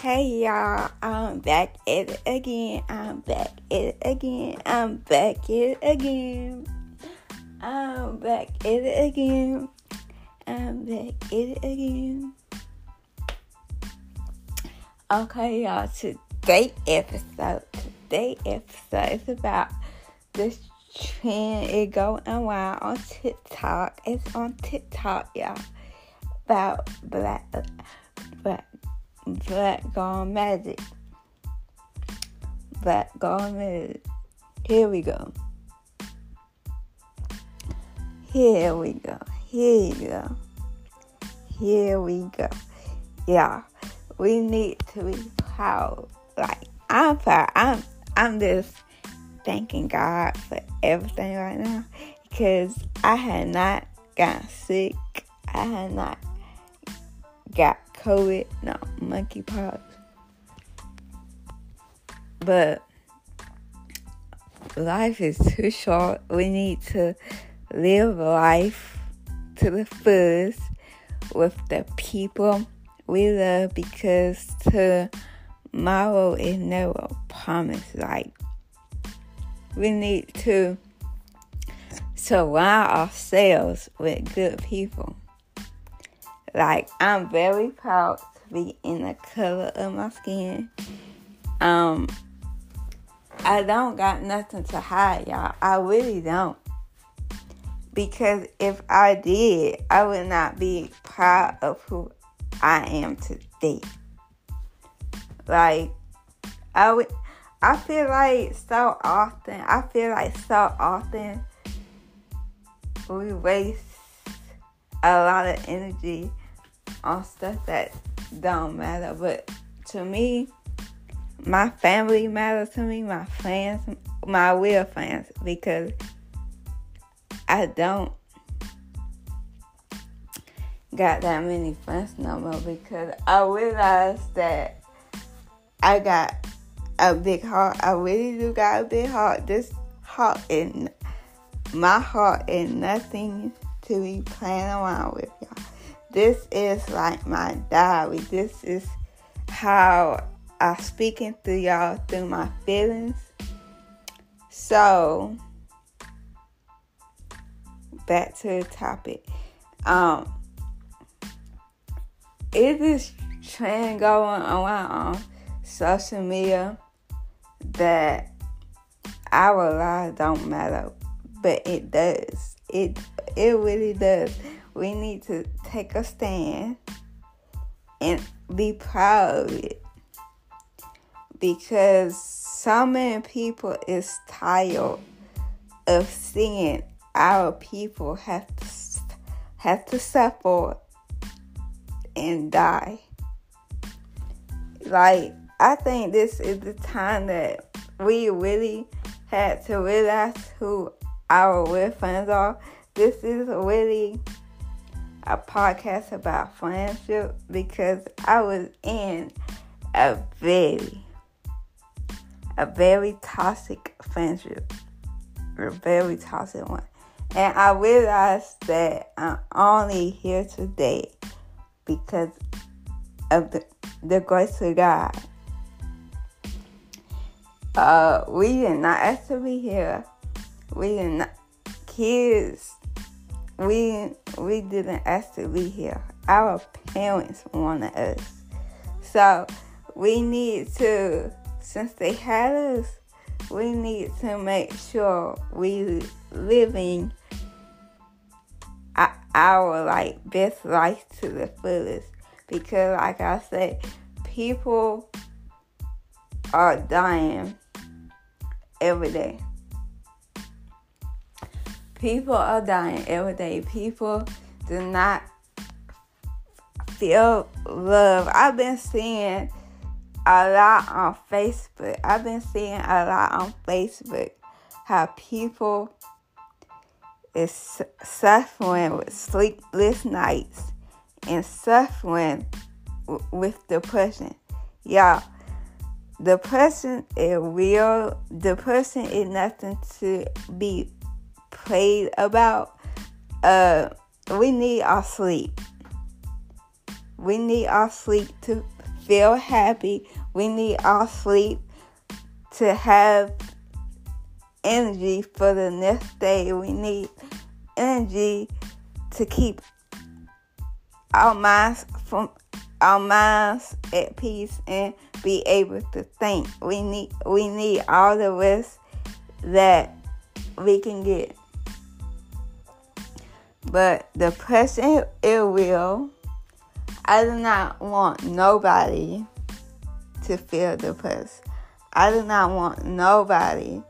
Hey y'all, I'm back at it again. I'm back at it again. I'm back at it again. I'm back at it again. I'm back at it again. Okay, y'all, today episode, today episode is about this trend it going wild on TikTok. It's on TikTok, y'all. About black black girl magic. Black girl magic. Here we go. Here we go. Here we go. Here we go. Yeah. We need to be proud. Like I'm proud. I'm I'm just thanking God for everything right now because I had not gotten sick. I had not got COVID, no monkeypox. But life is too short. We need to live life to the fullest with the people we love because tomorrow is never promised. Like we need to surround ourselves with good people. Like I'm very proud to be in the color of my skin. Um I don't got nothing to hide, y'all. I really don't. Because if I did, I would not be proud of who I am today. Like I would I feel like so often, I feel like so often we waste a lot of energy on stuff that don't matter. But to me, my family matters to me, my fans, my real fans, because I don't got that many friends no more because I realized that I got a big heart. I really do got a big heart. This heart is my heart is nothing to be playing around with, y'all. This is like my diary. This is how I'm speaking to y'all through my feelings. So back to the topic. Um is this trend going around on social media that our lives don't matter, but it does. It it really does. We need to take a stand and be proud of it because so many people is tired of seeing our people have to have to suffer and die. Like I think this is the time that we really had to realize who our real friends are. This is really a podcast about friendship because I was in a very, a very toxic friendship, a very toxic one. And I realized that I'm only here today because of the, the grace of God. Uh, we did not ask to be here. We did not, kids, we, we didn't ask to be here. Our parents wanted us. So we need to, since they had us, we need to make sure we living our like best life to the fullest because like I said, people are dying every day. People are dying every day. People do not feel love. I've been seeing a lot on Facebook. I've been seeing a lot on Facebook how people is suffering with sleepless nights and suffering with depression. Y'all, depression is real. Depression is nothing to be played about. Uh, we need our sleep. We need our sleep to feel happy. We need our sleep to have energy for the next day. We need energy to keep our minds from our minds at peace and be able to think. We need we need all the rest that we can get. But the present it will. I do not want nobody to feel depressed. I do not want nobody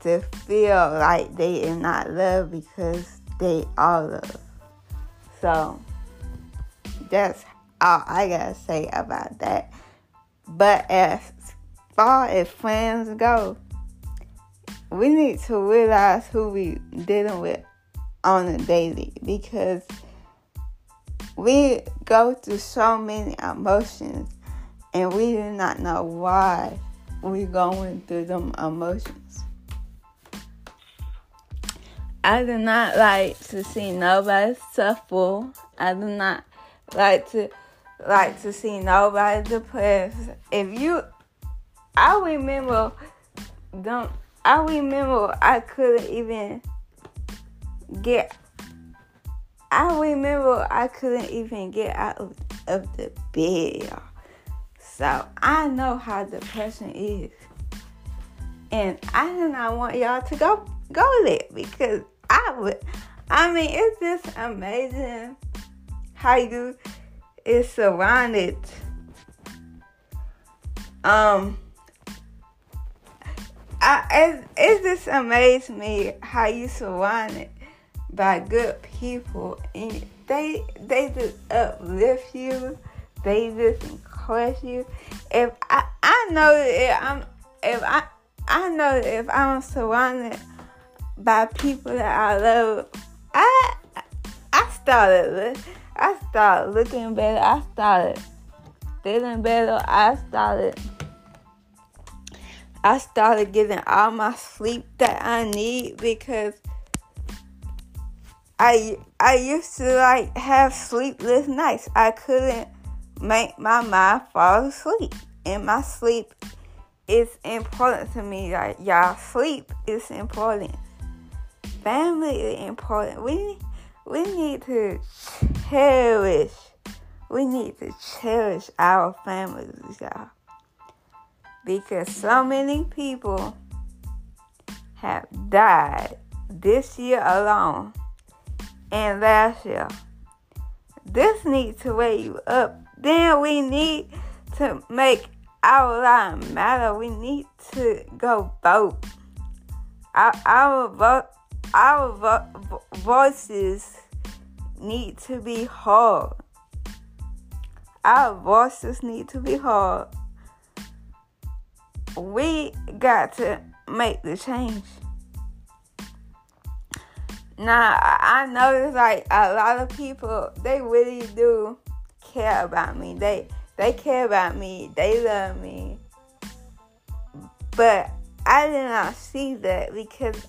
to feel like they are not loved because they are loved. So that's all I gotta say about that. But as far as friends go, we need to realize who we dealing with on a daily because we go through so many emotions and we do not know why we're going through them emotions. I do not like to see nobody suffer. I do not like to like to see nobody depressed. If you, I remember, don't I remember I couldn't even get. I remember I couldn't even get out of, of the bed. So I know how depression is, and I do not want y'all to go go there because I would. I mean, it's just amazing how you is surrounded. Um, I it, it just amazed me how you surrounded by good people and they they just uplift you. They just encourage you. If I I know if I'm if I I know that if I'm surrounded by people that I love, I I started I started looking better. I started feeling better. I started I started getting all my sleep that I need because I I used to like have sleepless nights. I couldn't make my mind fall asleep. And my sleep is important to me. Like y'all sleep is important. Family is important. We we need to cherish. We need to cherish our families, y'all. Because so many people have died this year alone and last year. This needs to wake you up. Then we need to make our lives matter. We need to go vote. Our, our vote our vo- voices need to be heard. Our voices need to be heard. We got to make the change. Now, I know like a lot of people, they really do care about me. They they care about me. They love me. But I did not see that because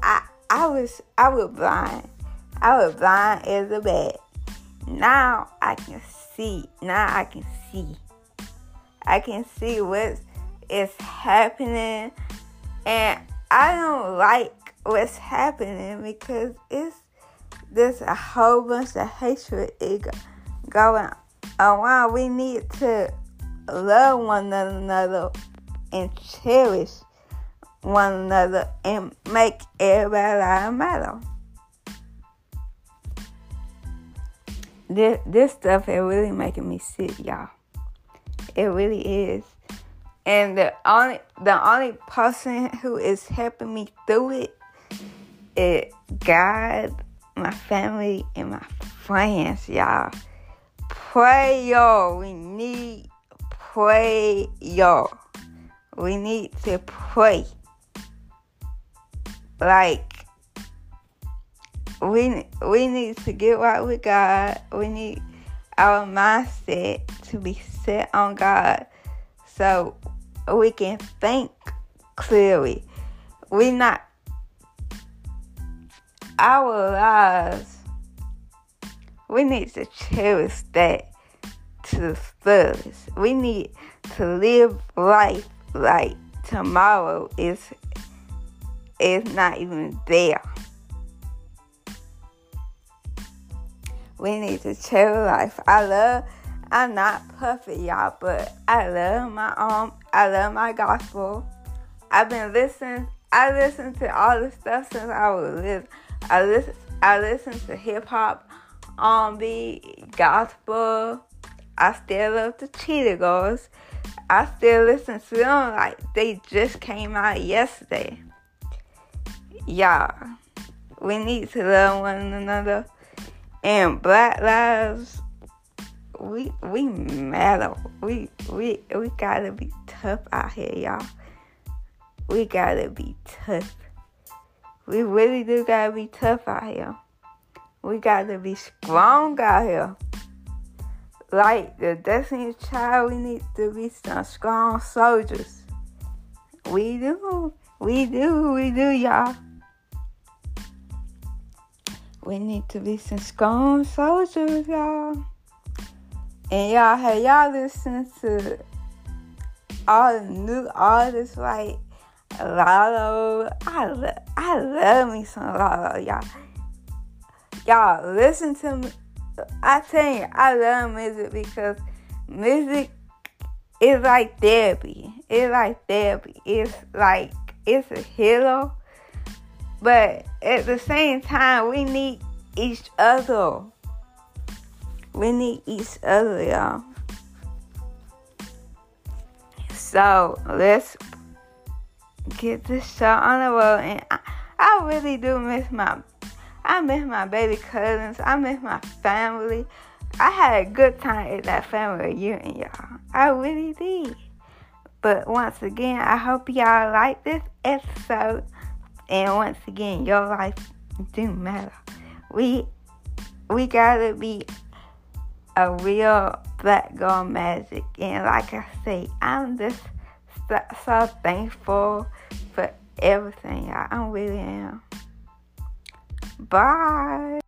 I I was I was blind. I was blind as a bat. Now I can see. Now I can see. I can see what is happening, and I don't like what's happening because it's there's a whole bunch of hatred going around. We need to love one another and cherish one another and make everybody matter. This, this stuff is really making me sick, y'all. It really is. And the only the only person who is helping me through it is God, my family, and my friends, y'all. Pray, y'all. We need pray, y'all. We need to pray like we we need to get right with God. We need our mindset to be set on God so we can think clearly. We not our lives. We need to cherish that to the fullest. We need to live life like tomorrow is is not even there. We need to cherish life. I love I'm not perfect, y'all, but I love my um I love my gospel. I've been listening I listen to all this stuff since I was little. I listen I listen to hip hop, R&B, gospel. I still love the Cheetah Girls. I still listen to them like they just came out yesterday. Y'all, we need to love one another. And Black Lives, we we matter. We we we gotta be tough out here, y'all. We gotta be tough. We really do gotta be tough out here. We gotta be strong out here. Like the Destiny Child, we need to be some strong soldiers. We do. We do. We do, y'all. We need to be some strong soldiers, y'all. And y'all, have y'all listened to all the new artists like Latto? I, I love me some Latto, y'all. Y'all, listen to me. I tell you, I love music because music is like therapy. It's like therapy. It's like, it's a healer. But at the same time, we need each other. We need each other, y'all. So let's get this show on the road. And I, I really do miss my, I miss my baby cousins. I miss my family. I had a good time at that family reunion, y'all. I really did. But once again, I hope y'all like this episode. And once again, your life do matter. We we gotta be a real black girl magic. And like I say, I'm just so, so thankful for everything. y'all. I really am. Bye.